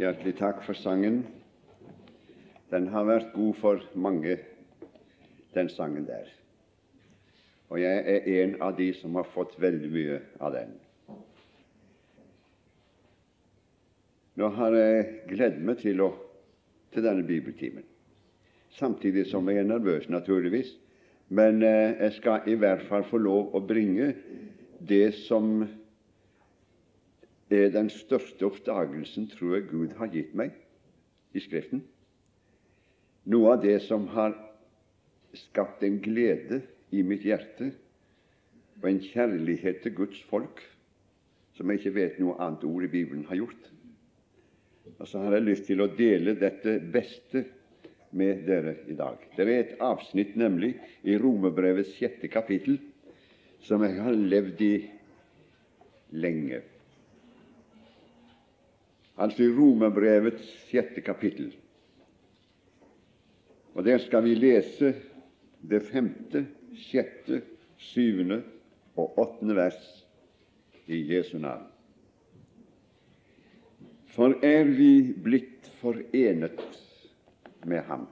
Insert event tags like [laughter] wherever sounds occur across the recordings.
Hjertelig takk for sangen. Den har vært god for mange, den sangen der. Og jeg er en av de som har fått veldig mye av den. Nå har jeg gledet meg til, å, til denne bibeltimen, samtidig som jeg er nervøs, naturligvis. Men eh, jeg skal i hvert fall få lov å bringe det som er den største oppdagelsen, tror jeg, Gud har gitt meg i Skriften. Noe av det som har skapt en glede i mitt hjerte og en kjærlighet til Guds folk som jeg ikke vet noe annet ord i Bibelen har gjort. Og så har jeg lyst til å dele dette beste med dere i dag. Det er et avsnitt nemlig i Romerbrevets sjette kapittel som jeg har levd i lenge altså i Romerbrevets sjette kapittel. Og Der skal vi lese det femte, sjette, syvende og åttende vers i Jesu navn. For er vi blitt forenet med Ham?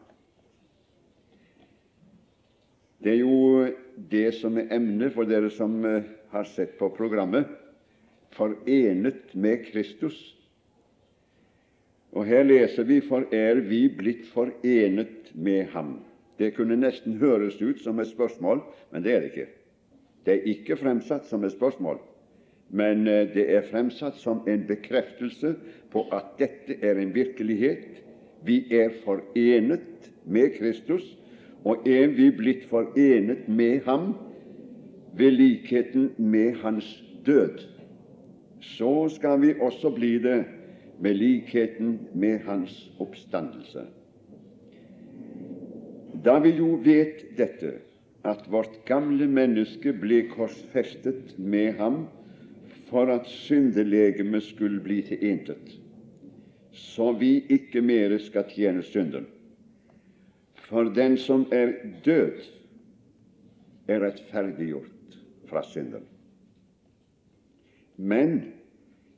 Det er jo det som er emnet for dere som eh, har sett på programmet. Forenet med Kristus. Og her leser vi 'For er vi blitt forenet med Ham'. Det kunne nesten høres ut som et spørsmål, men det er det ikke. Det er ikke fremsatt som et spørsmål, men eh, det er fremsatt som en bekreftelse på at dette er en virkelighet. Vi er forenet med Kristus, og er vi blitt forenet med Ham ved likheten med Hans død, så skal vi også bli det med likheten med hans oppstandelse. Da vi jo vet dette, at vårt gamle menneske ble korsfestet med ham for at syndelegemet skulle bli til intet, så vi ikke mere skal tjene synden. For den som er død, er rettferdiggjort fra synden. Men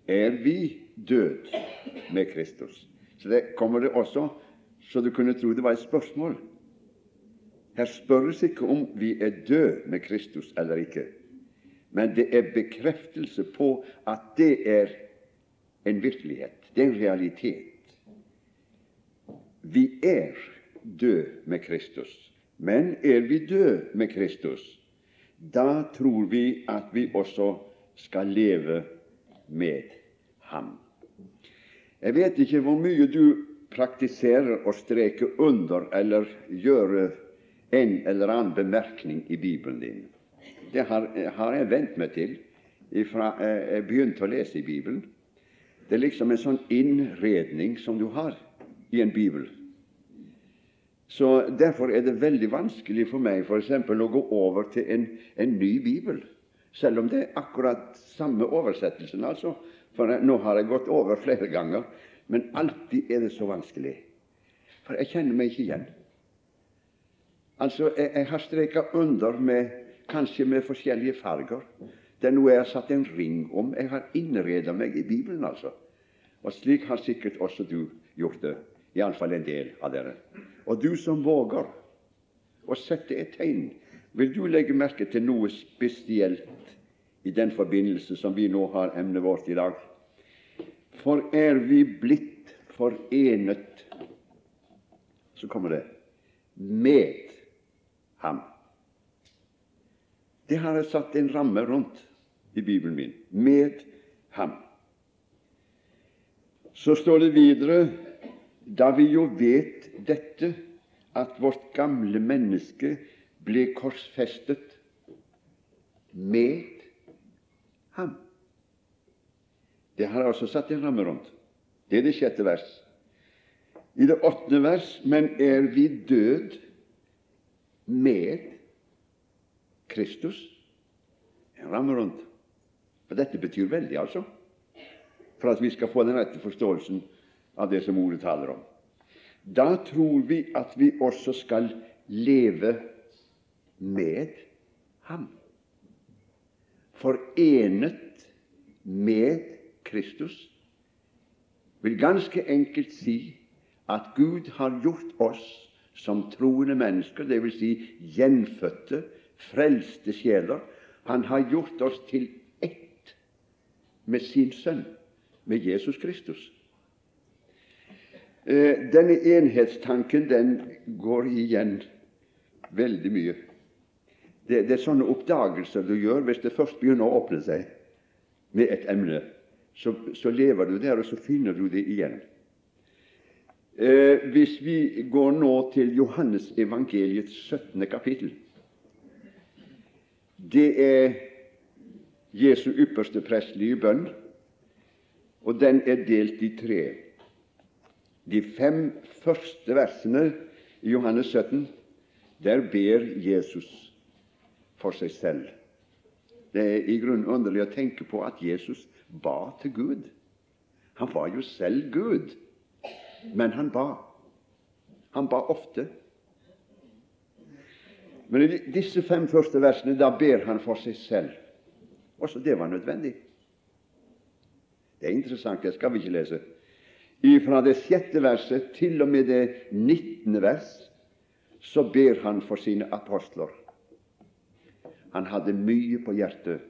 er vi død med Kristus. Så det kommer det også, så du kunne tro det var et spørsmål. Her spørres ikke om vi er død med Kristus eller ikke, men det er bekreftelse på at det er en virkelighet, det er en realitet. Vi er død med Kristus, men er vi død med Kristus, da tror vi at vi også skal leve med ham. Jeg vet ikke hvor mye du praktiserer å streke under eller gjøre en eller annen bemerkning i Bibelen din. Det har, har jeg vent meg til fra jeg begynte å lese i Bibelen. Det er liksom en sånn innredning som du har i en bibel. Så Derfor er det veldig vanskelig for meg f.eks. å gå over til en, en, ny bibel, selv om det er akkurat samme oversettelsen. altså, for nå har jeg gått over flere ganger, men alltid er det så vanskelig. For jeg kjenner meg ikke igjen. Altså, jeg, jeg har streka under med kanskje med forskjellige farger. Det er noe jeg har satt en ring om. Jeg har innreda meg i Bibelen, altså. Og slik har sikkert også du gjort det. Iallfall en del av dere. Og du som våger å sette et tegn, vil du legge merke til noe spesielt i den forbindelse som vi nå har emnet vårt i dag. For er vi blitt forenet Så kommer det med ham. Det har jeg satt en ramme rundt i Bibelen min. Med ham. Så står det videre da vi jo vet dette, at vårt gamle menneske ble korsfestet med ham. Det har jeg også satt en ramme rundt. Det er det sjette vers. I det åttende vers Men er vi død med Kristus? En ramme rundt. For dette betyr veldig, altså, for at vi skal få den rette forståelsen av det som ordet taler om. Da tror vi at vi også skal leve med ham. Forenet med Kristus. vil ganske enkelt si at Gud har gjort oss som troende mennesker, dvs. Si gjenfødte, frelste sjeler. Han har gjort oss til ett med sin sønn, med Jesus Kristus. Eh, denne enhetstanken den går igjen veldig mye. Det, det, er sånne oppdagelser du gjør hvis det først begynner å åpne seg med et emne. Så, så lever du der, og så finner du det igjen. Eh, hvis vi går nå til Johannes evangeliets 17. kapittel Det er Jesu ypperste prestlige bønn, og den er delt i tre. De fem første versene i Johannes 17, der ber Jesus for seg selv. Det er i grunnen underlig å tenke på at Jesus ba til Gud. Han var jo selv Gud, men han ba. Han ba ofte. Men i disse fem første versene da ber han for seg selv. Også det var nødvendig. Det er interessant, det skal vi ikke lese. Fra det sjette verset til og med det nittende vers så ber han for sine apostler. Han hadde mye på hjertet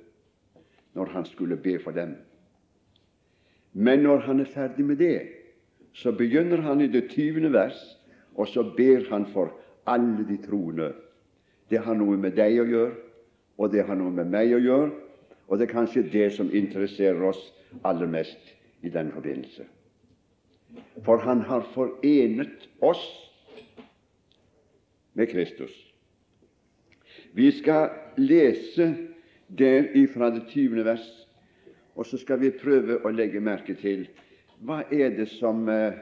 når han skulle be for dem. Men når han er ferdig med det, så begynner han i det tyvende vers, og så ber han for alle de troende. Det har noe med deg å gjøre, og det har noe med meg å gjøre, og det er kanskje det som interesserer oss aller mest i den forbindelse. For han har forenet oss med Kristus. Vi skal lese der ifra det tyvende vers, og så skal vi prøve å legge merke til hva er det som eh,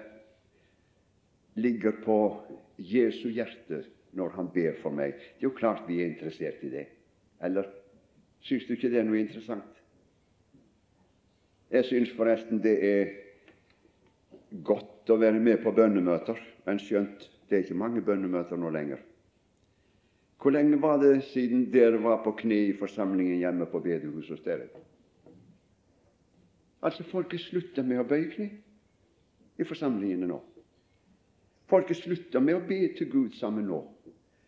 ligger på Jesu hjerte når han ber for meg. Det er jo klart vi er interessert i det. Eller syns du ikke det er noe interessant? Jeg syns forresten det er godt å være med på bønnemøter, men skjønt det er ikke mange bønnemøter nå lenger. Hvor lenge var det siden dere var på kne i forsamlingen hjemme på bedehuset hos dere? Altså, folket slutter med å bøye kne i forsamlingene nå. Folket slutter med å be til Gud sammen nå.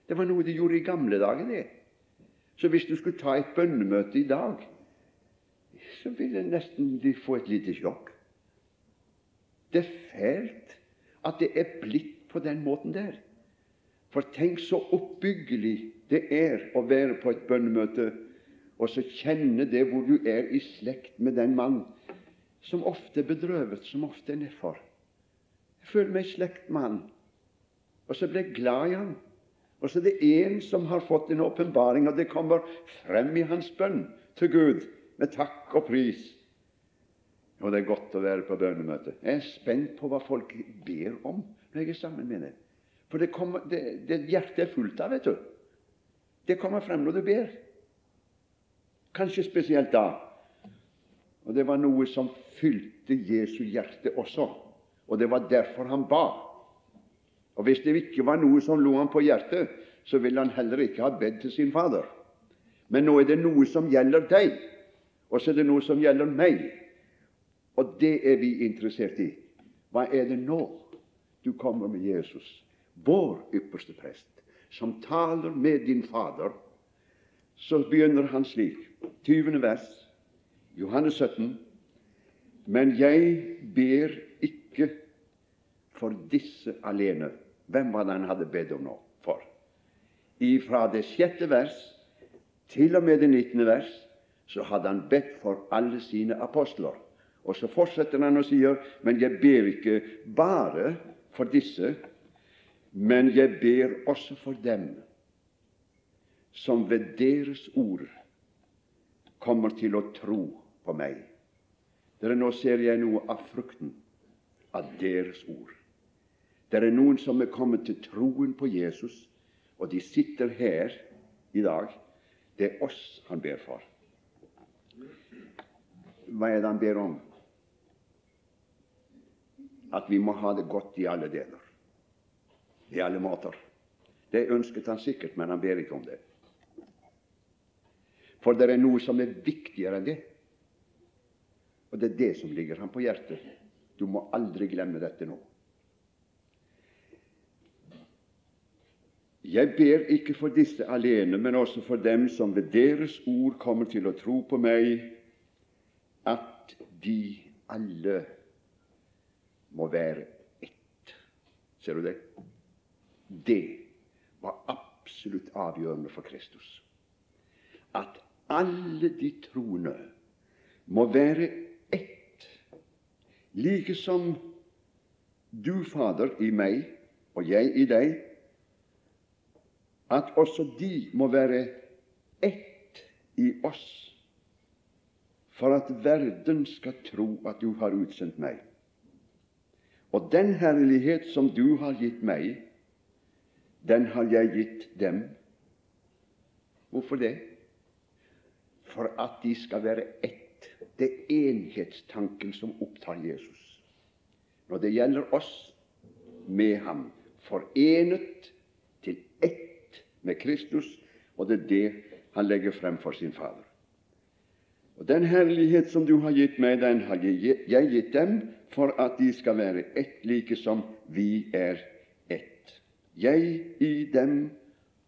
Det var noe de gjorde i gamle dager, det. Så hvis du skulle ta et bønnemøte i dag, så ville nesten de få et lite sjokk. Det er fælt at det er blitt på den måten der. For tenk så oppbyggelig det er å være på et bønnemøte og så kjenne det hvor du er i slekt med den mann som ofte er bedrøvet, som ofte er nedfor. Jeg føler meg i slekt med han, og så blir jeg glad i han. Og så er det en som har fått en åpenbaring, og det kommer frem i hans bønn til Gud med takk og pris. Og det er godt å være på bønnemøte. Jeg er spent på hva folk ber om når jeg er sammen med dem. For det, kommer, det, det hjertet er fullt av, vet du. Det kommer frem når du ber. Kanskje spesielt da. Og det var noe som fylte Jesu hjerte også. Og det var derfor han ba. Og hvis det ikke var noe som lå ham på hjertet, så ville han heller ikke ha bedt til sin Fader. Men nå er det noe som gjelder deg, og så er det noe som gjelder meg. Og det er vi interessert i. Hva er det nå du kommer med Jesus? Vår ypperste prest, som taler med din Fader, så begynner han slik, 20. vers, Johannes 17. Men jeg ber ikke for disse alene. Hvem var det han hadde bedt om nå? For. Ifra det sjette vers til og med det nittende vers så hadde han bedt for alle sine apostler. Og så fortsetter han og sier, men jeg ber ikke bare for disse, men jeg ber også for dem som ved deres ord kommer til å tro på meg. Dere, nå ser jeg noe av frukten av deres ord. Det er noen som er kommet til troen på Jesus, og de sitter her i dag. Det er oss han ber for. Hva er det han ber om? At vi må ha det godt i alle deler i alle måter. Det ønsket han sikkert, men han ber ikke om det. For det er noe som er viktigere enn det. Og det er det som ligger ham på hjertet. Du må aldri glemme dette nå. Jeg ber ikke for disse alene, men også for dem som ved deres ord kommer til å tro på meg, at de alle må være ett. Ser du det? Det var absolutt avgjørende for Kristus. At alle de troende må være ett, like som du, Fader, i meg og jeg i deg at også de må være ett i oss, for at verden skal tro at du har utsendt meg. Og den herlighet som du har gitt meg, den har jeg gitt dem. Hvorfor det? For at de skal være ett. Det er enhetstanken som opptar Jesus. Når det gjelder oss med ham, forenet til ett med Kristus, og det er det han legger frem for sin Fader. Og Den herlighet som du har gitt meg, den har jeg gitt dem for at de skal være ett, like som vi er ett. Jeg i dem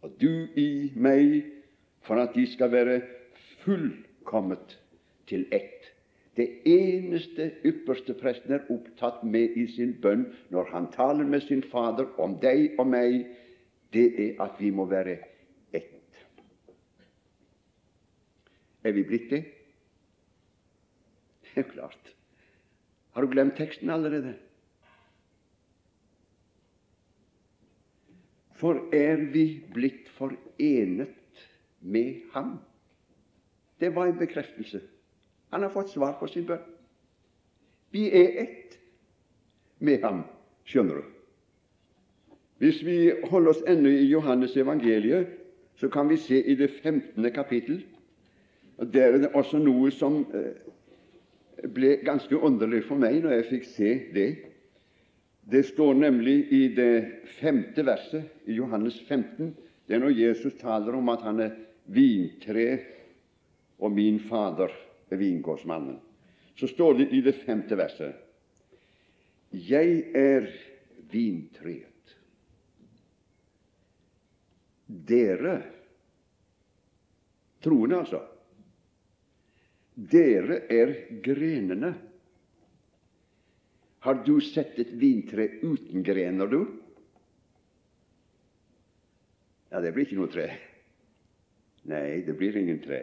og du i meg, for at de skal være fullkommet til ett. Det eneste ypperste presten er opptatt med i sin bønn når han taler med sin Fader om deg og meg, det er at vi må være ett. Er vi blitt det? Det [laughs] er klart. Har du glemt teksten allerede? For er vi blitt forenet med Ham? Det var en bekreftelse. Han har fått svar på sin bønn. Vi er ett med Ham, skjønner du. Hvis vi holder oss ennå i Johannes evangeliet, så kan vi se i det 15. kapittel Der er det også noe som eh, ble ganske underlig for meg når jeg fikk se det. Det står nemlig i det femte verset i Johannes 15. Det er når Jesus taler om at han er vintre, og min Fader er vingårdsmannen. Så står det i det femte verset Jeg er vintreet. Dere troende, altså. Dere er grenene. Har du sett et vintre uten grener, du? Ja, det blir ikke noe tre. Nei, det blir ingen tre.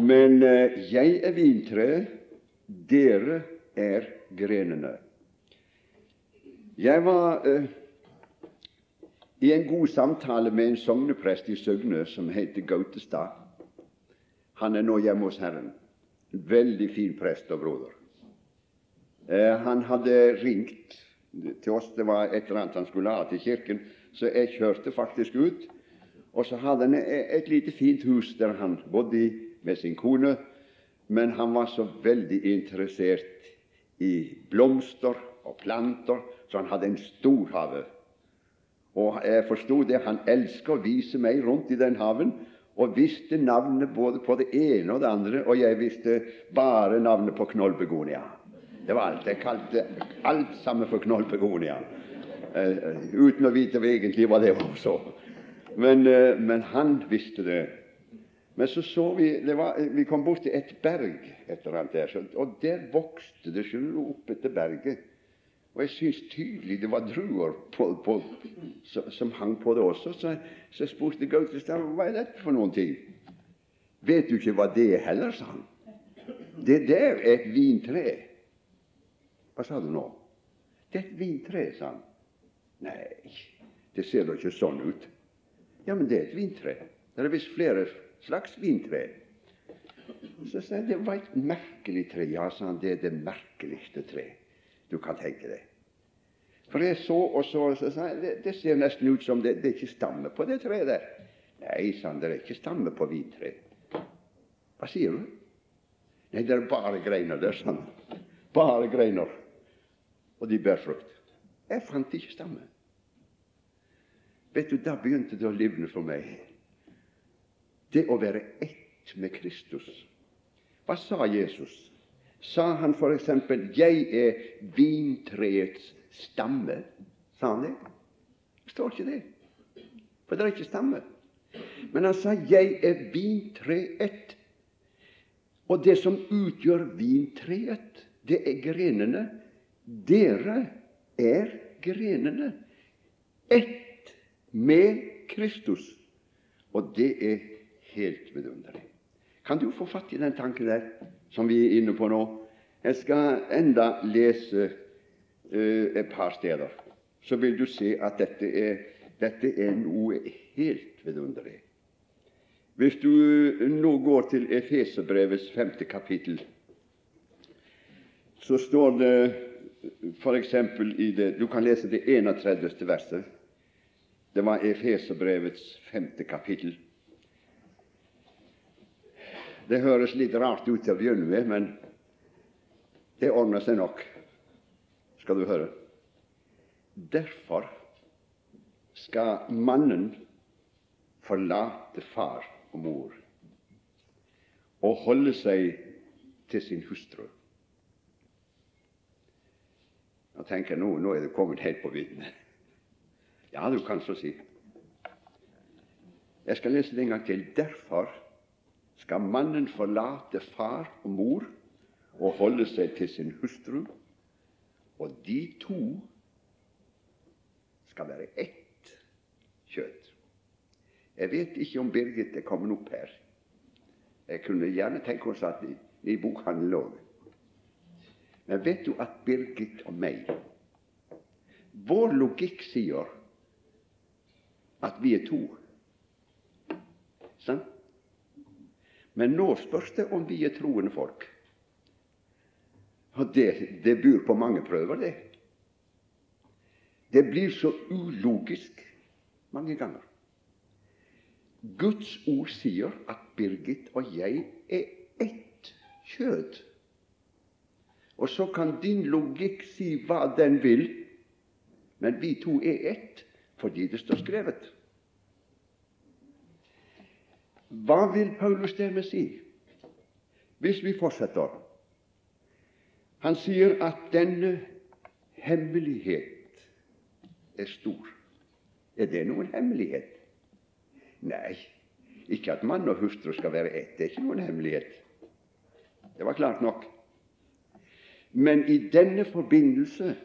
Men eh, jeg er vintreet, dere er grenene. Jeg var eh, i en god samtale med en sogneprest i Søgne som heter Gautestad. Han er nå hjemme hos Herren. En veldig fin prest og broder. Eh, han hadde ringt til oss. Det var et eller annet han skulle ha til kirken, så jeg kjørte faktisk ut. Og så hadde han et lite, fint hus der han bodde i med sin kone. Men han var så veldig interessert i blomster og planter, så han hadde en stor hage og jeg forsto det. Han elsket å vise meg rundt i den haven og visste navnet både på det ene og det andre, og jeg visste bare navnet på knollbegonia. Det var alt. Jeg kalte alt sammen for knollpegonia. uh, uten å vite egentlig hva det var. så. Men, uh, men han visste det. Men så så vi var, Vi kom bort til et berg, et eller annet der, og der vokste det opp etter berget og jeg syns tydelig det var druer på, på, som, som hang på det også. Så, så jeg spurte Gautestad hva er dette for noen ting. Vet du ikke hva det er heller, sa han. Det der er et vintre. Hva sa du nå? Det er et vintre, sa han. Nei, det ser da ikke sånn ut. Ja, men det er et vintre. Det er visst flere slags vintre. Så sa han, det var et merkelig tre. Ja, sa han, det er det merkeligste tre du kan tenke deg. For jeg så og så, og så sa han, det, det, ser nesten ut som det, det er ikke stamme på det treet der. Nei, sa han, det er ikke stamme på vintre. Hva sier du? Nei, det er bare greiner der, sa han. Bare greiner. Og de bærer frukt. Jeg fant ikke stamme. Vet du, Da begynte det å livne for meg. Det å være ett med Kristus. Hva sa Jesus? Sa han f.eks.: 'Jeg er vintreets stamme'? Sa han det? Det står ikke det. For det er ikke stamme. Men han sa 'Jeg er vintreet'. Og det som utgjør vintreet, det er grenene. Dere er grenene. Ett med Kristus. Og det er helt vidunderlig. Kan du få fatt i den tanken der som vi er inne på nå? Jeg skal enda lese uh, et par steder. Så vil du se at dette er, dette er noe helt vidunderlig. Hvis du nå går til Efeserbrevets femte kapittel, så står det f.eks. i det Du kan lese det 31. verset. Det var Efeserbrevets femte kapittel. Det høres litt rart ut til å begynne med, men det ordner seg nok, skal du høre. Derfor skal mannen forlate far og mor og holde seg til sin hustru. Tenker nå, nå er du kommet helt på vidden. Ja, du kan så si. Jeg skal lese det en gang til. Derfor skal mannen forlate far og mor og holde seg til sin hustru, og de to skal være ett kjøtt. Jeg vet ikke om Birgit er kommet opp her. Jeg kunne gjerne tenke oss at i, i bokhandelen òg. Men vet du at Birgit og meg Vår logikk sier at vi er to. Sant? Men nå spørs det om vi er troende folk. Og det, det byr på mange prøver, det. Det blir så ulogisk mange ganger. Guds ord sier at Birgit og jeg er ett kjød. Og så kan din logikk si hva den vil, men vi to er ett fordi det står skrevet. Hva vil Paulus dermed si? Hvis vi fortsetter Han sier at denne hemmelighet er stor. Er det noen hemmelighet? Nei, ikke at mann og hustru skal være ett. Det er ikke noen hemmelighet. Det var klart nok. Men i denne forbindelse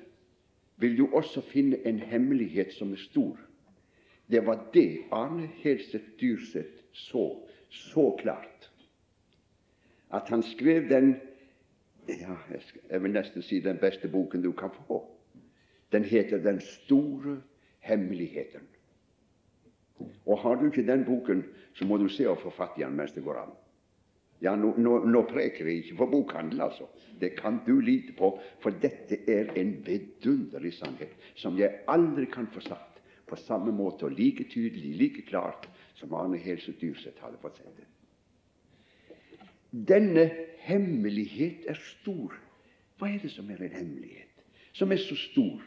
vil du også finne en hemmelighet som er stor. Det var det Arne Helseth Dyrseth så så klart at han skrev den ja, jeg vil nesten si den beste boken du kan få. Den heter 'Den store hemmeligheten'. Og Har du ikke den boken, så må du se å få fatt i den mens det går an. Ja, Nå, nå, nå preker jeg ikke for bokhandel, altså. Det kan du lite på, for dette er en vidunderlig sannhet som jeg aldri kan få sagt på samme måte og like tydelig, like klart som Arne Helse Dyrseth hadde fått sett det. Denne hemmelighet er stor. Hva er det som er en hemmelighet? Som er så stor?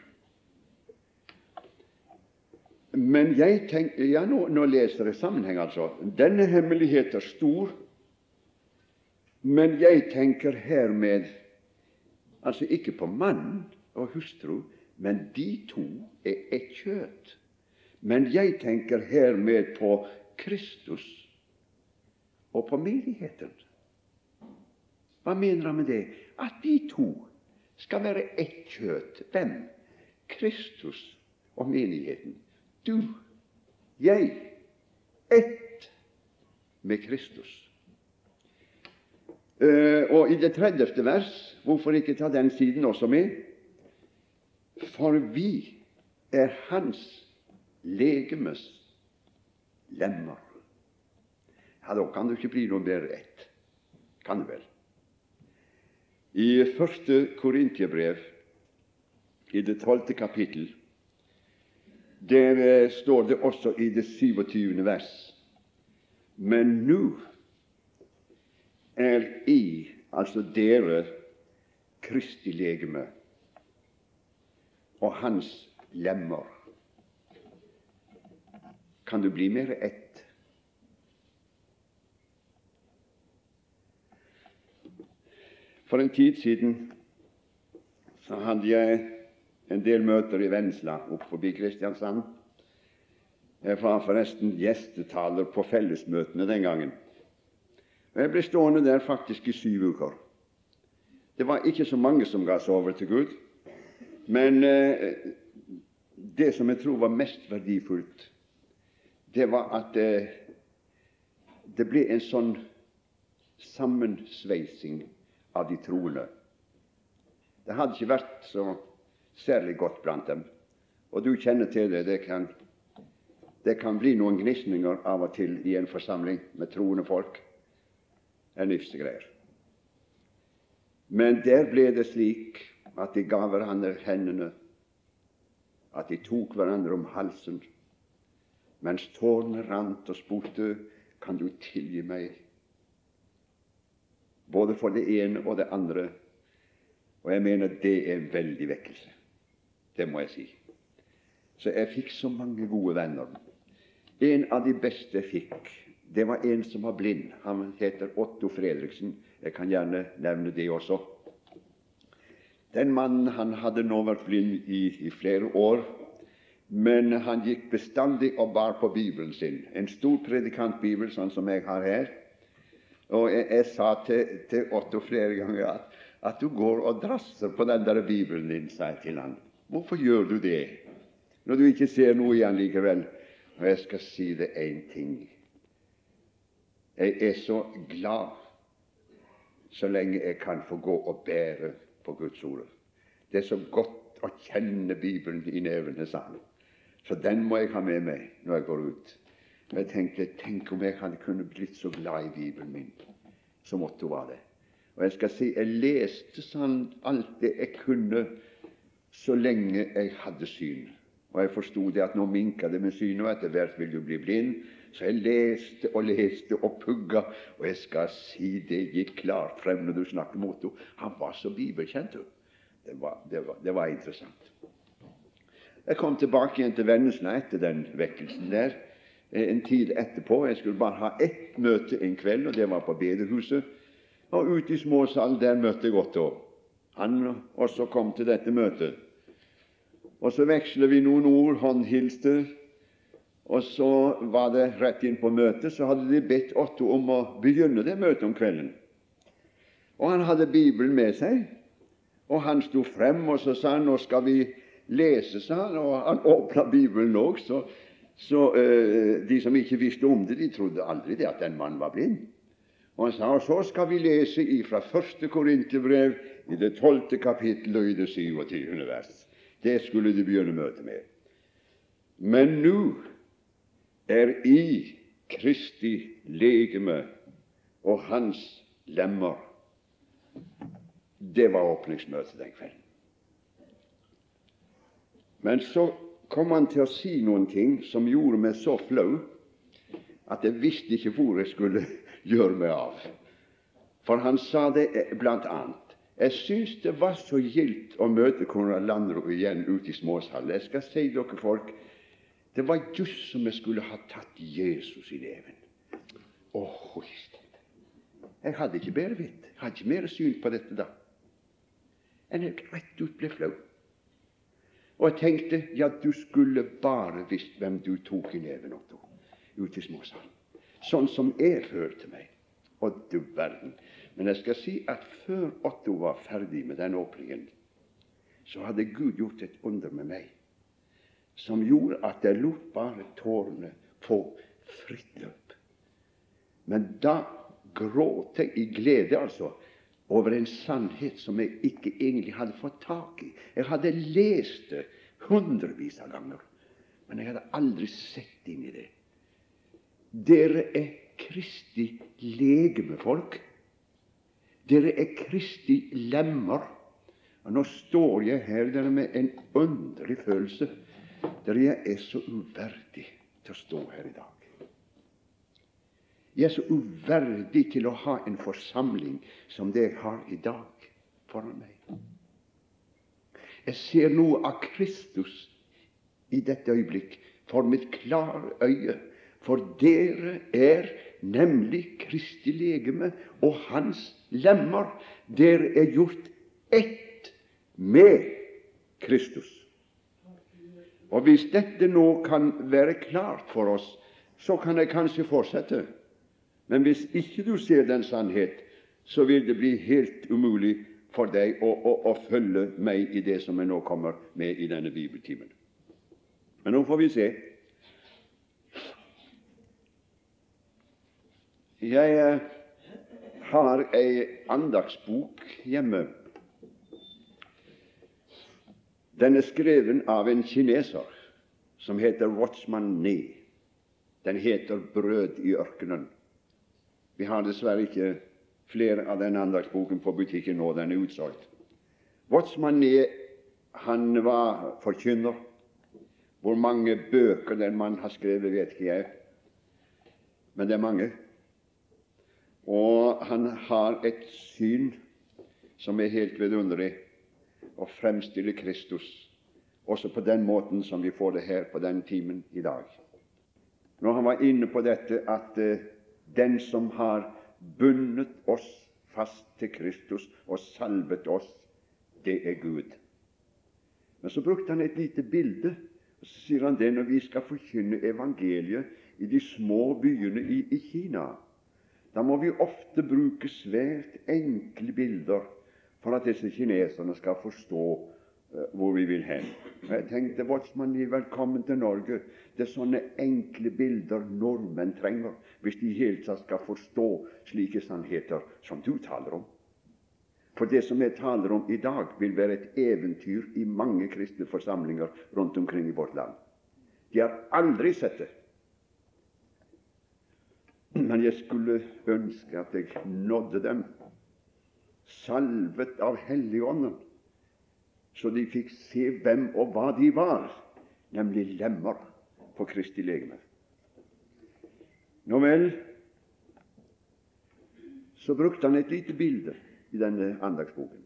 Men jeg tenker, ja, nå, nå leser jeg sammenheng, altså. Denne hemmelighet er stor, men jeg tenker hermed altså ikke på mann og hustru, men de to er ett kjøtt. Men jeg tenker hermed på Kristus og på menigheten. Hva mener han med det? At de to skal være ett kjøtt. Hvem? Kristus og menigheten. Du, jeg, ett med Kristus. Uh, og i det tredjeste vers, hvorfor ikke ta den siden også med? For vi er Hans legemes lemmer. Ja, da kan det ikke bli noe mer rett. Kan det vel? I første Korintiebrev, i det tolvte kapittel, der eh, står det også i det 27. vers Men nå er I, altså dere, Kristi legeme og hans lemmer. Kan du bli mer ett? For en tid siden så hadde jeg en del møter i Vennesla oppe forbi Kristiansand. Jeg var forresten gjestetaler på fellesmøtene den gangen. Og Jeg ble stående der faktisk i syv uker. Det var ikke så mange som ga seg over til Gud, men eh, det som jeg tror var mest verdifullt, det var at eh, det ble en sånn sammensveising av de troende. Det hadde ikke vært så særlig godt blant dem. Og du kjenner til det. Det kan, det kan bli noen gnisninger av og til i en forsamling med troende folk. Er livsgreier. Men der ble det slik at de ga hverandre hendene, at de tok hverandre om halsen, mens tårene rant og spurte kan du tilgi meg, både for det ene og det andre. Og jeg mener det er en veldig vekkelse. Det må jeg si. Så jeg fikk så mange gode venner. En av de beste jeg fikk, det var en som var blind. Han heter Otto Fredriksen. Jeg kan gjerne nevne det også. Den mannen han hadde nå vært blind i, i flere år, men han gikk bestandig og bar på Bibelen sin. En stor predikantbibel, sånn som jeg har her. Og jeg, jeg sa til, til, Otto flere ganger at, at, du går og drasser på den der Bibelen din, sa jeg til han. Hvorfor gjør du det, når du ikke ser noe i den likevel? Og jeg skal si det én ting. Jeg er så glad så lenge jeg kan få gå og bære på Guds ord. Det er så godt å kjenne Bibelen i nevene, sa han. Så den må jeg ha med meg når jeg går ut. Og jeg tenkte tenk om jeg hadde kunnet blitt så glad i Bibelen min som Otto var det. Og jeg skal si jeg leste sånn alt det jeg kunne så lenge jeg hadde syn. Og jeg forsto det at nå minka det med synet, og etter hvert vil du bli blind. Så jeg leste og leste og pugga, og jeg skal si det gikk klart frem når du snakker mot henne. Han var så bibelkjent. Det var, det var, det var interessant. Jeg kom tilbake igjen til Vennesla etter den vekkelsen der eh, en tid etterpå. Jeg skulle bare ha ett møte en kveld, og det var på bedehuset. Og ute i småsalen der møtte jeg Otto. Han også kom til dette møtet. Og så veksler vi noen ord, håndhilste. Og så var det rett inn på møtet, så hadde de bedt Otto om å begynne det møtet om kvelden. Og han hadde Bibelen med seg, og han sto frem, og så sa han nå skal vi lese, sa han, og han åpna Bibelen òg, så, så uh, de som ikke visste om det, de trodde aldri det at den mannen var blind. Og han sa og så skal vi lese ifra første Korinterbrev i det tolvte kapittel og i det 27. vers. Det skulle de begynne møtet med. Men nå er i Kristi legeme og hans lemmer. Det var åpningsmøtet den kvelden. Men så kom han til å si noen ting som gjorde meg så flau at jeg visste ikke hvor jeg skulle [laughs] gjøre meg av. For han sa det blant annet. Jeg syns det var så gildt å møte Konrad Landro igjen ute i småsalen. Jeg skal si dere folk, det var just som jeg skulle ha tatt Jesus i leven. Åh, jeg hadde ikke bedre vett, jeg hadde ikke mer syn på dette da enn jeg rett ut ble flau. Og jeg tenkte ja, du skulle bare visst hvem du tok i neven, Otto, ute i småsalen. Sånn som jeg følte meg. Og du verden. Men jeg skal si at før Otto var ferdig med den åpningen, så hadde Gud gjort et under med meg som gjorde at jeg lot bare tårene få fritt løp. Men da gråt jeg i glede, altså, over en sannhet som jeg ikke egentlig hadde fått tak i. Jeg hadde lest det hundrevis av ganger, men jeg hadde aldri sett inn i det. Dere er Kristi legemefolk. Dere er Kristi lemmer. Og Nå står jeg her dere med en underlig følelse der jeg er så uverdig til å stå her i dag. Jeg er så uverdig til å ha en forsamling som det jeg har i dag foran meg. Jeg ser noe av Kristus i dette øyeblikk for mitt klare øye, For dere er nemlig Kristi legeme og hans lemmer. Dere er gjort ett med Kristus. Og Hvis dette nå kan være klart for oss, så kan jeg kanskje fortsette. Men hvis ikke du ser den sannhet, så vil det bli helt umulig for deg å, å, å følge meg i det som jeg nå kommer med i denne bibeltimen. Men nå får vi se. Jeg eh, har ei andagsbok hjemme. Den er skreven av en kineser som heter Watchman Nee. Den heter 'Brød i ørkenen'. Vi har dessverre ikke flere av den andagsboken på butikken nå. Den er utsolgt. Watchman Nee han var forkynner. Hvor mange bøker den mannen har skrevet, vet ikke jeg, men det er mange. Og han har et syn som er helt vidunderlig, å fremstille Kristus også på den måten som vi får det her på den timen i dag. Når han var inne på dette at uh, den som har bundet oss fast til Kristus og salvet oss, det er Gud. Men så brukte han et lite bilde. og Så sier han det når vi skal forkynne evangeliet i de små byene i, i Kina. Da må vi ofte bruke svært enkle bilder for at disse kineserne skal forstå uh, hvor vi vil hen. Og jeg tenkte Watchman, velkommen til Norge. Det er sånne enkle bilder nordmenn trenger hvis de helt tatt skal forstå slike sannheter som du taler om. For det som jeg taler om i dag, vil være et eventyr i mange kristne forsamlinger rundt omkring i vårt land. De har aldri sett det. Men jeg skulle ønske at jeg nådde dem, salvet av Helligånden, så de fikk se hvem og hva de var, nemlig lemmer på Kristi legeme. Nå vel, så brukte han et lite bilde i denne andagsboken.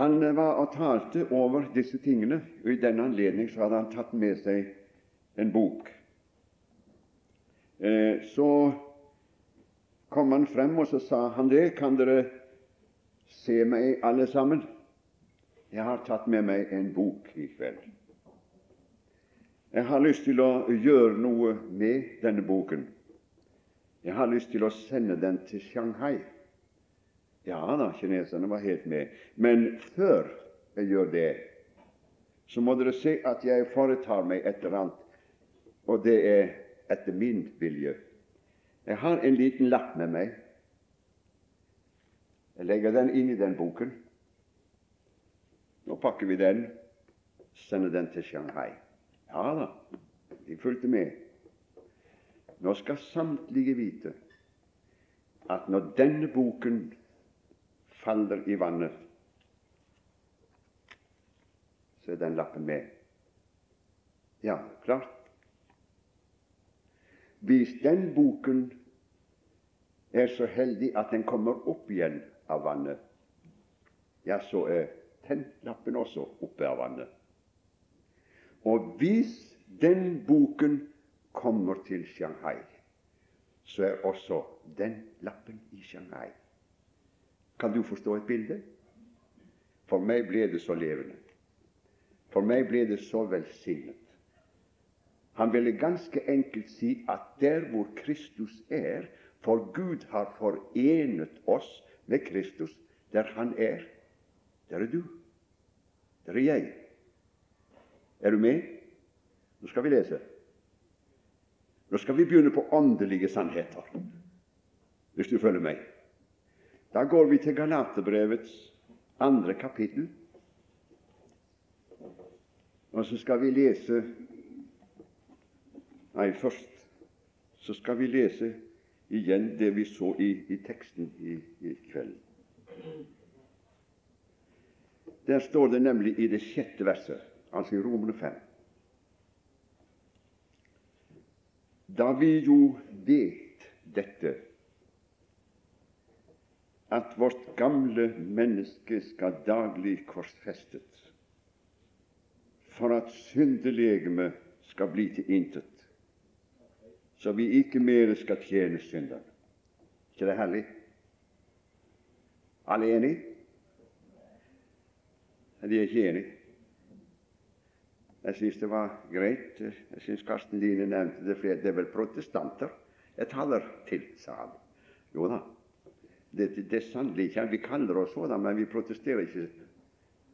Han var og talte over disse tingene, og i den anledning så hadde han tatt med seg en bok. Eh, så kom han frem, og så sa han det. Kan dere se meg, alle sammen? Jeg har tatt med meg en bok i kveld. Jeg har lyst til å gjøre noe med denne boken. Jeg har lyst til å sende den til Shanghai. Ja da, kineserne var helt med. Men før jeg gjør det, så må dere se at jeg foretar meg et eller annet, og det er etter min vilje. Jeg har en liten lapp med meg. Jeg legger den inn i den boken. Nå pakker vi den, sender den til Shanghai. Ja da, de fulgte med. Nå skal samtlige vite at når denne boken faller i vannet, så er den lappen med. Ja, klart. Hvis den boken er så heldig at den kommer opp igjen av vannet, ja, så er tentlappen også oppe av vannet. Og hvis den boken kommer til Shanghai, så er også den lappen i Shanghai. Kan du forstå et bilde? For meg ble det så levende. For meg ble det så velsignet. Han ville ganske enkelt si at der hvor Kristus er, for Gud har forenet oss med Kristus, der Han er, der er du, der er jeg. Er du med? Nå skal vi lese. Nå skal vi begynne på åndelige sannheter, hvis du følger meg. Da går vi til Galaterbrevets andre kapittel, og så skal vi lese Nei, først så skal vi lese igjen det vi så i, i teksten i, i kveld. Der står det nemlig i det sjette verset altså i Romerne 5. Da vi jo vet dette, at vårt gamle menneske skal daglig korsfestet, for at syndelegemet skal bli til intet, så vi ikke mer skal tjene synderen. ikke det herlig? Alle enige? De er ikke enige. Jeg syns det var greit. Jeg syns Karsten Line nevnte det flere. Det er vel protestanter jeg taler til, sa han. Jo da, det, det, det er sannelig ikke Vi kaller oss sådan, men vi protesterer ikke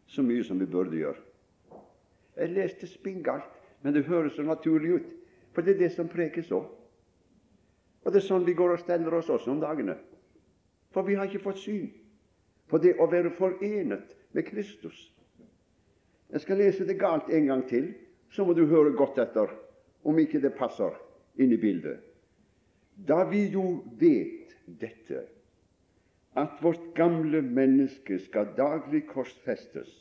så mye som vi burde gjøre. Jeg leste spinngalt, men det høres så naturlig ut, for det er det som prekes òg. Og det er sånn vi går og steller oss også om dagene. For vi har ikke fått syn på det å være forenet med Kristus. Jeg skal lese det galt en gang til, så må du høre godt etter om ikke det passer inn i bildet. Da vi jo vet dette, at vårt gamle menneske skal daglig korsfestes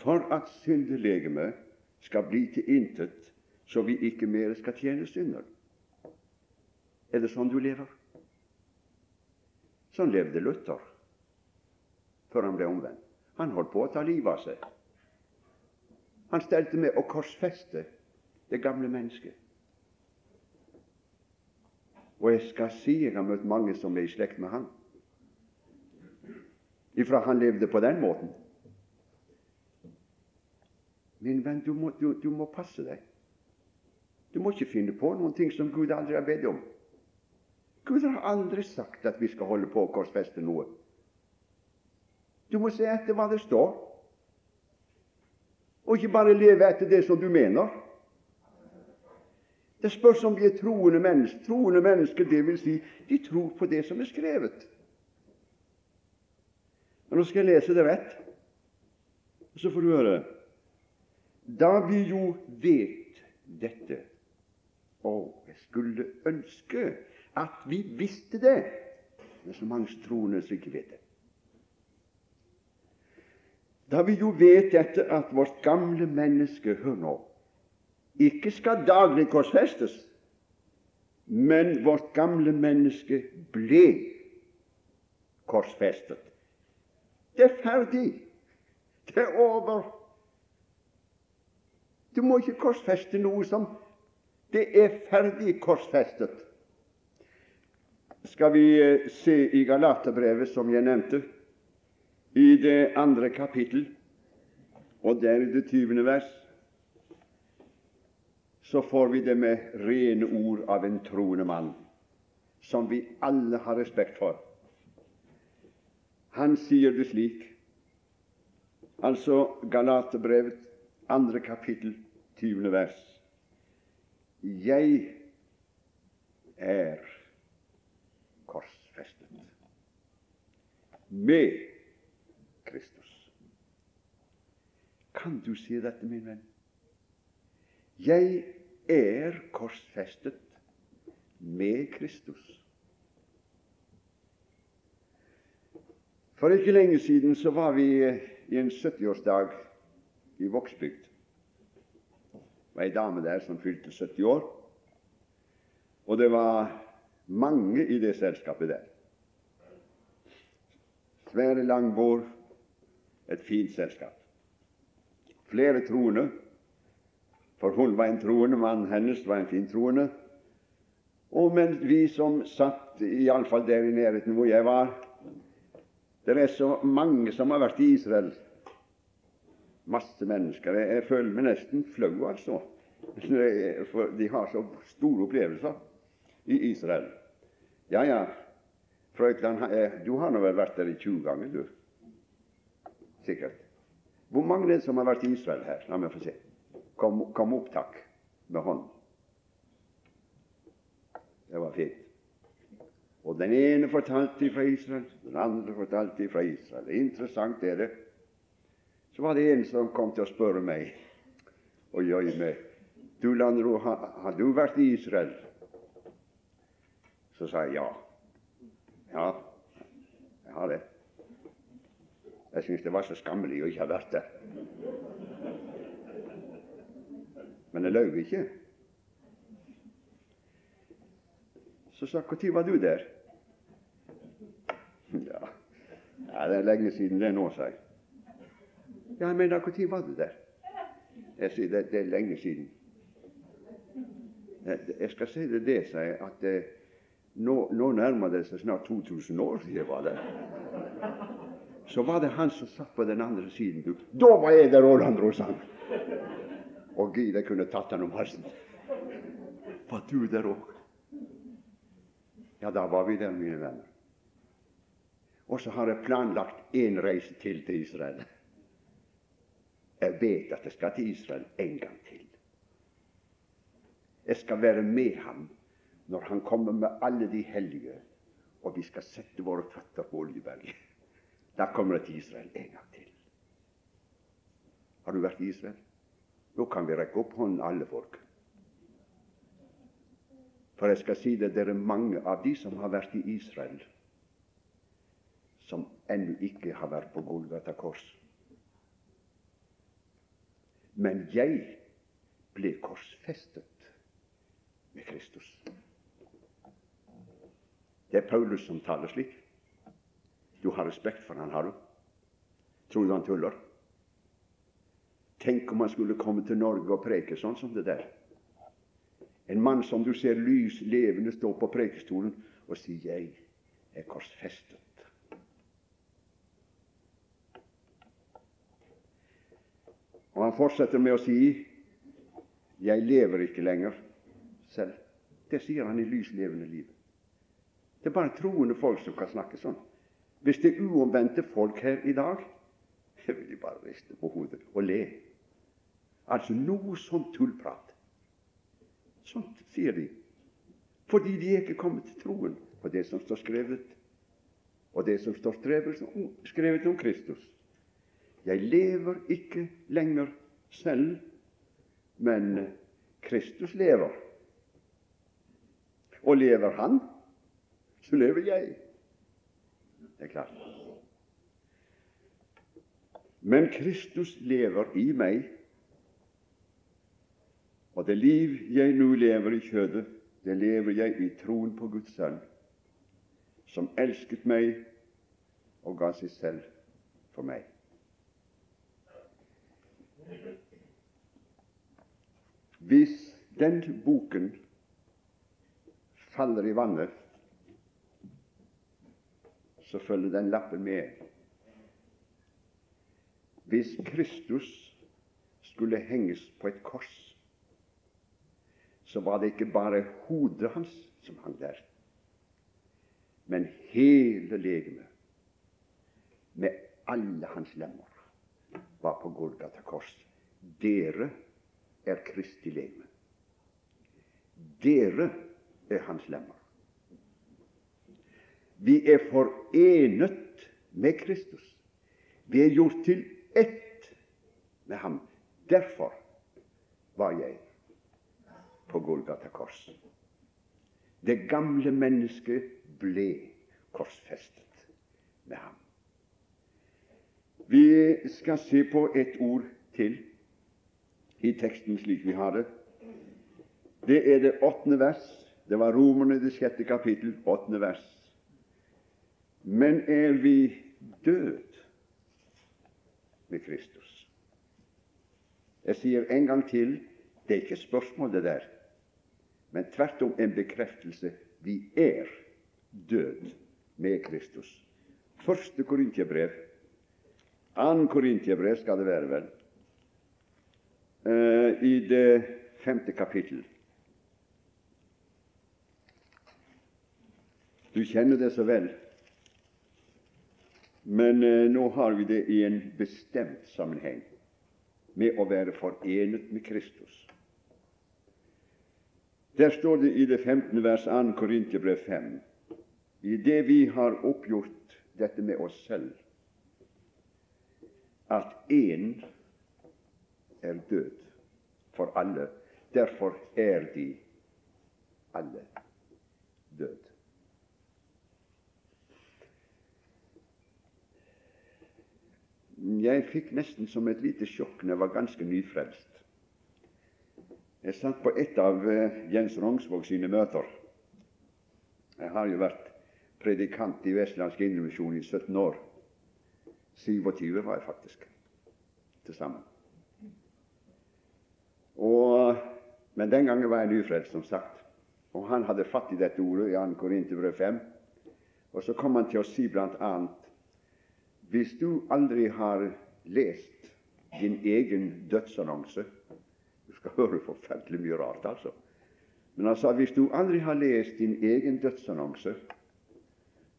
for at syndelegemet skal bli til intet, så vi ikke mer skal tjene synder. Er det sånn du lever? Sånn levde Luther før han ble omvendt. Han holdt på å ta livet av seg. Han stelte med å korsfeste det gamle mennesket. Og jeg skal si jeg har møtt mange som er i slekt med han. Ifra han levde på den måten. Min venn, du må, du, du må passe deg. Du må ikke finne på noen ting som Gud aldri har bedt om. Gud har aldri sagt at vi skal holde på å korsfeste noe. Du må se etter hva det står og ikke bare leve etter det som du mener. Det spørs om vi er troende mennesker. Troende mennesker, det vil si, de tror på det som er skrevet. Men nå skal jeg lese det rett, så får du høre. Da vi jo vet dette Å, jeg skulle ønske at vi visste det. Er så mange troende som ikke vet det. Da vi jo vet dette at vårt gamle menneske hør nå, ikke skal daglig korsfestes, men vårt gamle menneske ble korsfestet. Det er ferdig. Det er over. Du må ikke korsfeste noe som Det er ferdig korsfestet. Skal vi eh, se i Galaterbrevet, som jeg nevnte, i det andre kapittel, og der i det tyvende vers, så får vi det med rene ord av en troende mann, som vi alle har respekt for. Han sier det slik, altså Galaterbrevet, andre kapittel, tyvende vers. Jeg er korsfestet med Kristus. Kan du si dette, min venn? Jeg er korsfestet med Kristus. For ikke lenge siden så var vi i en 70-årsdag i Vågsbygd. Det var ei dame der som fylte 70 år, og det var mange i det selskapet der. Svære langbord, et fint selskap. Flere troende, for hun var en troende, mannen hennes var en fin troende. Og mens vi som satt iallfall der i nærheten hvor jeg var Det er så mange som har vært i Israel. Masse mennesker. Jeg, føler meg nesten flau, altså. [laughs] De har så store opplevelser i Israel. Ja, ja, Frøkland, du har nå vel vært der i 20 ganger, du? sikkert. Hvor mange er det som har vært i Israel her? La meg få se. Kom, kom opp, takk, med hånden. Det var fint. Og den ene fortalte fra Israel, den andre fortalte fra Israel. Interessant er det. Så var det en som kom til å spørre meg og jøye meg Du, Landro, har, har du vært i Israel? Så sa jeg ja. Ja, jeg har det. Jeg syntes det var så skammelig å ikke ha vært der. Men jeg løy ikke. Så sa 'Når var du der?' Ja, ja det er lenge siden det nå, sa jeg. Ja, men når var du der? Jeg sier det, det er lenge siden. Jeg skal si det det, sier jeg, at eh, nå, nå nærmer det seg snart 2000 år siden var det. Så var det han som satt på den andre siden. Du. Da var jeg der Roland Rosan! Og gud, jeg kunne tatt han om halsen. Var du der òg? Ja, da var vi der, mine venner. Og så har jeg planlagt én reise til til Israel. Jeg vet at jeg skal til Israel en gang til. Jeg skal være med ham når han kommer med alle de hellige, og vi skal sette våre føtter på Oljeberget. Da kommer det til Israel en gang til. Har du vært i Israel? Nå kan vi rekke opp hånden, alle folk. For jeg skal si det, det er mange av de som har vært i Israel, som ennå ikke har vært på Golgata kors. Men jeg ble korsfestet med Kristus. Det er Paulus som taler slik. Du har respekt for han, har du? Tror du han tuller? Tenk om han skulle komme til Norge og preke sånn som det der. En mann som du ser lys levende stå på prekestolen og si 'Jeg er korsfestet'. Og han fortsetter med å si 'Jeg lever ikke lenger selv'. Det sier han i lys levende livet. Det er bare troende folk som kan snakke sånn. Hvis det er uomvendte folk her i dag, [laughs] jeg vil de bare riste på hodet og le. Altså noe sånn tullprat. Sånt sier de. Fordi de er ikke kommet til troen på det som står skrevet, og det som står skrevet om Kristus. Jeg lever ikke lenger selv, men Kristus lever. Og lever Han, så lever jeg. Det er klart. Men Kristus lever i meg, og det liv jeg nå lever i kjødet, det lever jeg i troen på Guds Sønn, som elsket meg og ga seg selv for meg. Hvis den boken faller i vannet, så følger den lappen med. Hvis Kristus skulle henges på et kors, så var det ikke bare hodet hans som hang der, men hele legemet, med alle hans lemmer, var på Golgata kors. Dere er Kristi legeme. Dere er hans lemmer. Vi er forenet med Kristus. Vi er gjort til ett med ham. Derfor var jeg på Golgata kors. Det gamle mennesket ble korsfestet med ham. Vi skal se på et ord til i teksten slik vi har det. Det er det åttende vers. Det var Romerne det sjette kapittel, åttende vers. Men er vi død med Kristus? Jeg sier en gang til det er ikke spørsmål, det der, men tvert om en bekreftelse. Vi er død med Kristus. Første Korintiabrev, annen Korintiabrev skal det være, vel, uh, i det femte kapittel. Du kjenner det så vel, men eh, nå har vi det i en bestemt sammenheng med å være forenet med Kristus. Der står det i det 15. vers 2. Korinterbrev 5 i det vi har oppgjort dette med oss selv, at én er død for alle. Derfor er de alle død. Jeg fikk nesten som et lite sjokk når jeg var ganske nyfrelst. Jeg satt på et av eh, Jens Rongsvåg sine møter. Jeg har jo vært predikant i Vestlandsk Indremisjon i 17 år. 27 var jeg faktisk til sammen. Men den gangen var jeg nyfrelst, som sagt. Og han hadde fatt i dette ordet i 2. Korinterbrev 5. Og så kom han til å si blant annet Hvis du aldri har lest din egen dødsannonse Du skal høre forferdelig mye rart, altså. Men han sa hvis du aldri har lest din egen dødsannonse,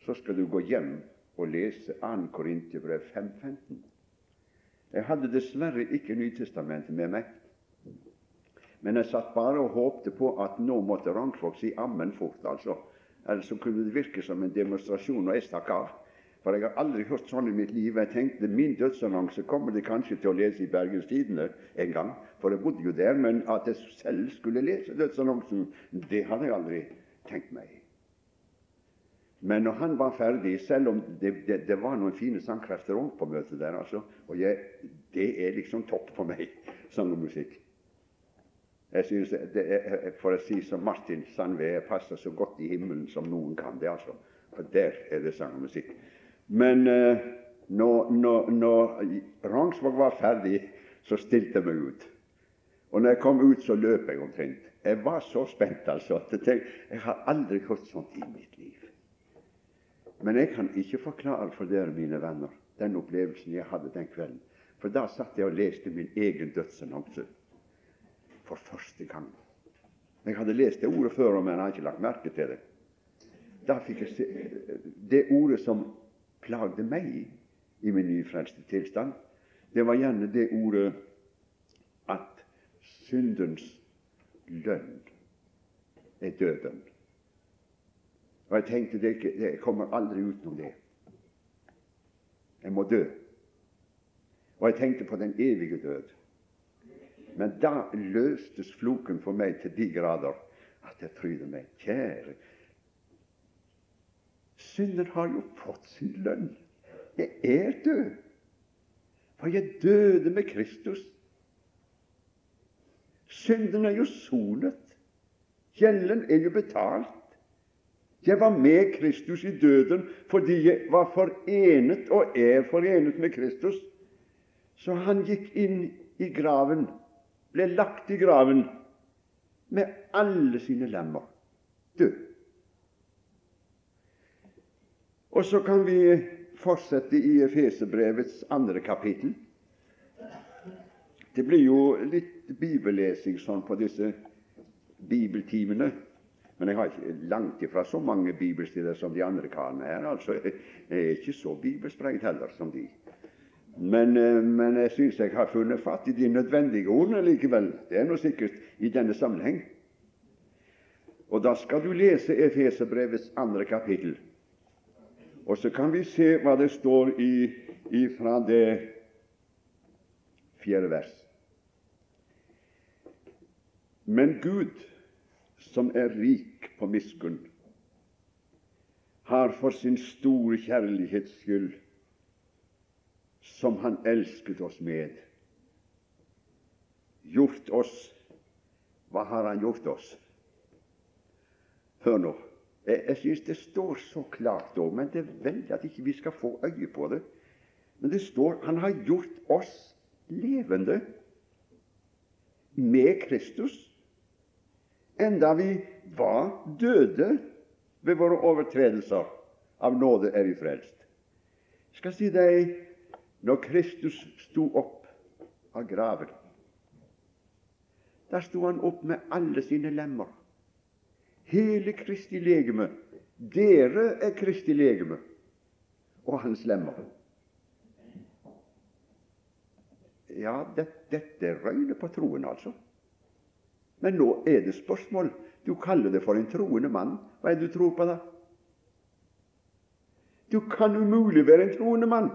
så skal du gå hjem og lese 2. Korinterbrev 5.15. Jeg hadde dessverre ikke Nytestamentet med meg, men jeg satt bare og håpte på at nå måtte Rangsvåg si ammen fort, altså. Ellers så kunne det virke som en demonstrasjon og jeg stakk av. For jeg har aldri hørt sånn i mitt liv. Jeg tenkte min dødsannonse kommer de kanskje til å lese i Bergens Tidende en gang, for jeg bodde jo der. Men at jeg selv skulle lese dødsannonsen, det hadde jeg aldri tenkt meg. Men når han var ferdig, selv om det, det, det var noen fine sangkrefter òg på møtet der, altså, og jeg, det er liksom topp for meg, [laughs] sang og musikk. Jeg synes det er, For å si som Martin Sandve, jeg passer så godt i himmelen som noen kan. det altså. For der er det sang og musikk. Men eh, når, når, når Rangsvåg var ferdig, så stilte jeg meg ut. Og når jeg kom ut, så løp jeg omtrent. Jeg var så spent, altså. at Jeg, jeg har aldri hørt sånt i mitt liv. Men jeg kan ikke forklare for dere, mine venner, den opplevelsen jeg hadde den kvelden. For da satt jeg og leste min egen dødsannonse for første gang. Jeg hadde lest det ordet før, men jeg hadde ikke lagt merke til det. Da fikk jeg se det ordet som plagde meg i min nyfrelste tilstand. Det var gjerne det ordet at syndens lønn er døden. Og jeg tenkte det, jeg kommer aldri utenom det. Jeg må dø. Og jeg tenkte på den evige død. Men da løstes floken for meg til de grader at jeg fryder meg Kjære, synden har jo fått sin lønn. Jeg er død. For jeg døde med Kristus. Synden er jo sonet. Gjelden er jo betalt. Jeg var med Kristus i døden fordi jeg var forenet og er forenet med Kristus. Så han gikk inn i graven ble lagt i graven med alle sine lemmer død. Og så kan vi fortsette i Efeserbrevets andre kapittel. Det blir jo litt bibellesing sånn på disse bibeltimene. Men jeg har ikke langt ifra så mange bibelsteder som de andre karene her. altså Jeg er ikke så bibelsprengt heller som de. Men, eh, men jeg syns jeg har funnet fatt i de nødvendige ordene likevel. Det er nå sikkert i denne sammenheng. Og da skal du lese Efeserbrevets andre kapittel. Og så kan vi se hva det står i, fra det fjerde vers. Men Gud, som er rik på miskunn, har for sin store kjærlighets skyld som Han elsket oss med. Gjort oss Hva har Han gjort oss? Hør nå. Jeg, jeg syns det står så klart òg, men det er veldig at ikke vi skal få øye på det. Men det står Han har gjort oss levende med Kristus, enda vi var døde ved våre overtredelser. Av nåde er vi frelst. Jeg skal si deg når Kristus sto opp av graven. Da sto han opp med alle sine lemmer. Hele Kristi legeme. Dere er Kristi legeme og hans lemmer. Ja, det, dette røyner på troen, altså. Men nå er det spørsmål. Du kaller det for en troende mann. Hva er det du tror på, da? Du kan umulig være en troende mann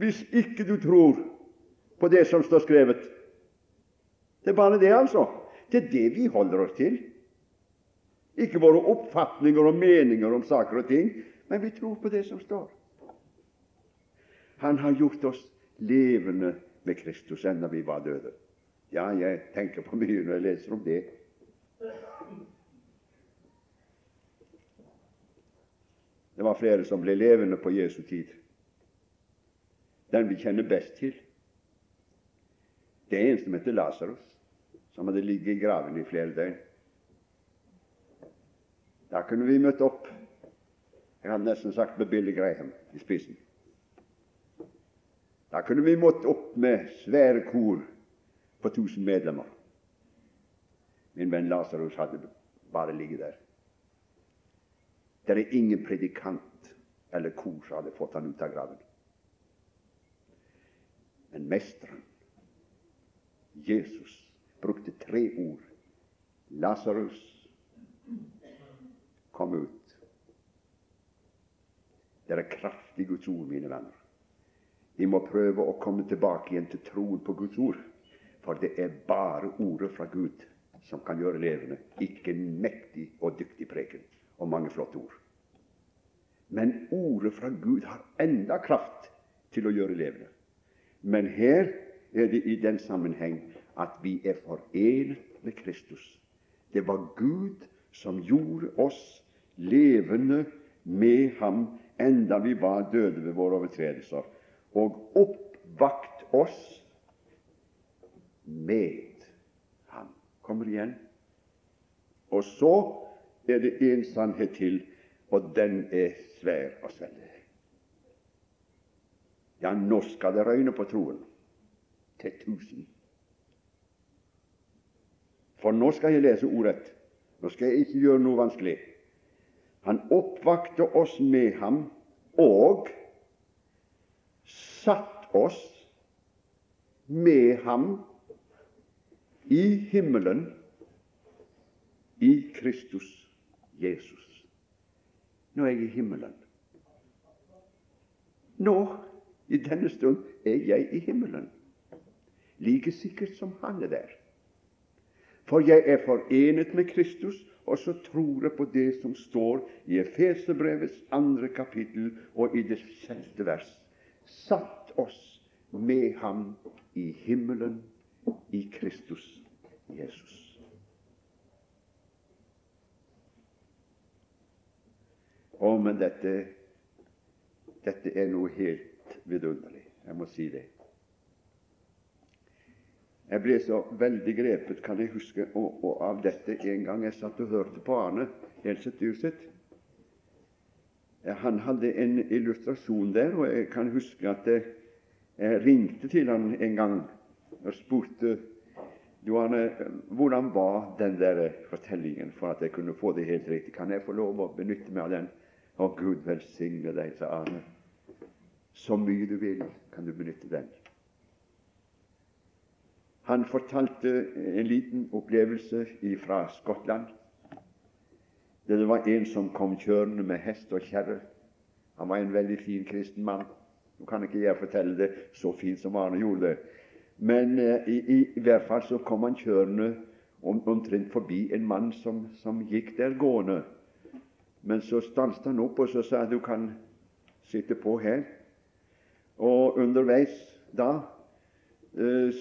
hvis ikke du tror på det som står skrevet. Det er bare det, altså. Det er det vi holder oss til. Ikke våre oppfatninger og meninger om saker og ting, men vi tror på det som står. Han har gjort oss levende med Kristus enda vi var døde. Ja, jeg tenker på mye når jeg leser om det. Det var flere som ble levende på Jesu tid den vi kjenner best til. Det er som heter Lasarus. som hadde ligget i graven i flere døgn. Da kunne vi møtt opp. Jeg hadde nesten sagt med Billy Graham i spissen. Da kunne vi mått opp med svære kor på 1000 medlemmer. Min venn Lasarus hadde bare ligget der. Det er ingen predikant eller kor som hadde fått han ut av graven. Men mesteren, Jesus, brukte tre ord. Lasarus kom ut. Det er kraftig Guds ord, mine venner. Vi må prøve å komme tilbake igjen til troen på Guds ord. For det er bare ordet fra Gud som kan gjøre levende, ikke mektig og dyktig preken og mange flotte ord. Men ordet fra Gud har enda kraft til å gjøre levende. Men her er det i den sammenheng at vi er forenet med Kristus. Det var Gud som gjorde oss levende med ham enda vi var døde ved våre overtredelser og oppvakt oss med ham. Kommer igjen. Og så er det en sannhet til, og den er svær å svelge. Ja, nå skal det røyne på troen til tusen. For nå skal jeg lese ordrett. Nå skal jeg ikke gjøre noe vanskelig. Han oppvakte oss med ham og satt oss med ham i himmelen i Kristus Jesus. Nå er jeg i himmelen. Nå, i denne stund, er jeg i himmelen. Like sikkert som han er der. For jeg er forenet med Kristus, og så tror jeg på det som står i Efeserbrevets andre kapittel og i det sjette vers satt oss med ham i himmelen i Kristus Jesus. Å, men dette, dette er noe helt vidunderlig. Jeg må si det. Jeg ble så veldig grepet, kan jeg huske, og, og av dette en gang jeg satt og hørte på Arne Helseth Dyrset. Han hadde en illustrasjon der, og jeg kan huske at jeg, jeg ringte til han en gang og spurte du, Arne, hvordan var den der fortellingen, for at jeg kunne få det helt riktig. Kan jeg få lov å benytte meg av den? Å, Gud velsigne deg, sa Arne. Så mye du vil, kan du benytte den. Han fortalte en liten opplevelse fra Skottland det var en som kom kjørende med hest og kjerre. Han var en veldig fin kristen mann. Nå kan ikke jeg fortelle det så fint som Arne gjorde det, men i, i, i, hvert fall så kom han kjørende om, omtrent forbi en mann som, som, gikk der gående. Men så stanset han opp og så sa du kan sitte på her. Og underveis da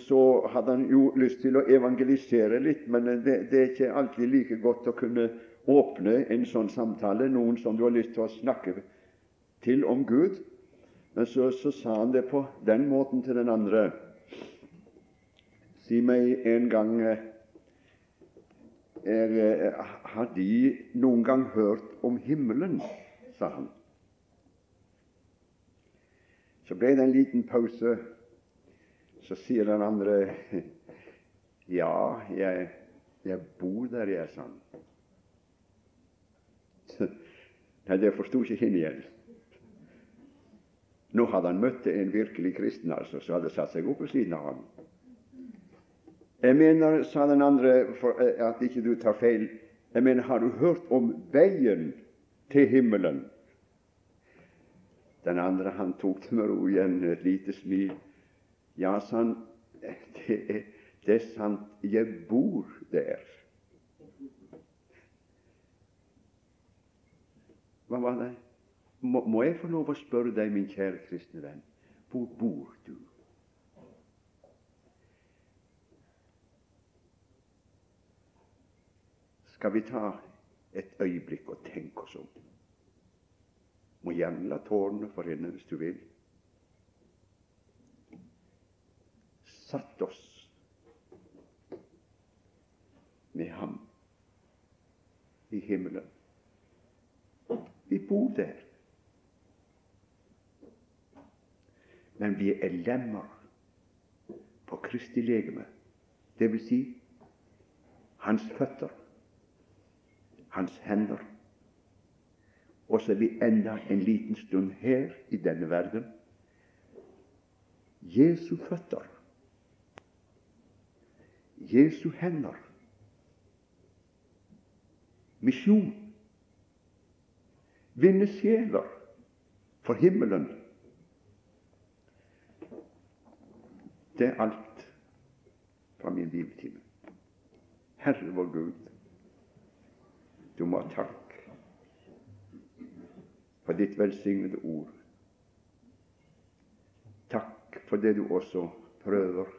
så hadde han jo lyst til å evangelisere litt, men det, det er ikke alltid like godt å kunne åpne en sånn samtale, noen som du har lyst til å snakke til om Gud. Men så, så sa han det på den måten til den andre. Si meg en gang er, Har De noen gang hørt om himmelen? sa han. Så ble det en liten pause. Så sier den andre [laughs] Ja, jeg, jeg bor der, jeg, sa han. [laughs] Nei, det forsto ikke henne igjen. Nå hadde han møtt en virkelig kristen altså, som hadde satt seg opp ved siden av ham. Jeg mener, sa den andre, for eh, at ikke du tar feil, jeg mener, har du hørt om veien til himmelen? Den andre han tok det med ro igjen, et lite smil. Ja, sa han, det er, det er sant, jeg bor der. Hva var det? Må, må jeg få lov å spørre deg, min kjære kristne venn, hvor bor du? Skal vi ta et øyeblikk og tenke oss om? Må gjerne la tårene forrenne hvis du vil. Satt oss med ham i himmelen. Vi bor der. Men vi er lemmer på Kristi legeme, Det vil Si hans føtter, hans hender. Og så er vi enda en liten stund her i denne verden. Jesu føtter, Jesu hender, misjon, vinne sjeler for himmelen. Det er alt fra min bibeltime. Herre vår Gud, du må ha takk for ditt velsignede ord. Takk for det du også prøver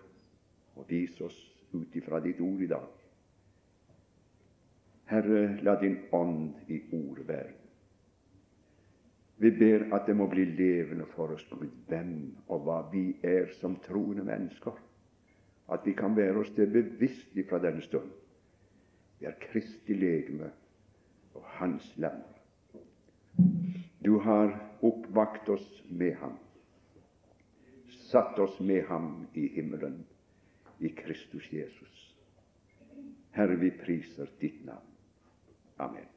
å vise oss ut ifra ditt ord i dag. Herre, la din ånd i ord være. Vi ber at det må bli levende for oss Gud, hvem og hva vi er som troende mennesker. At vi kan være oss det bevisst fra denne stund. Vi er Kristi legeme og Hans lam. Du har oppvakt oss med ham, satt oss med ham i himmelen, i Kristus Jesus. Herre, vi priser ditt navn. Amen.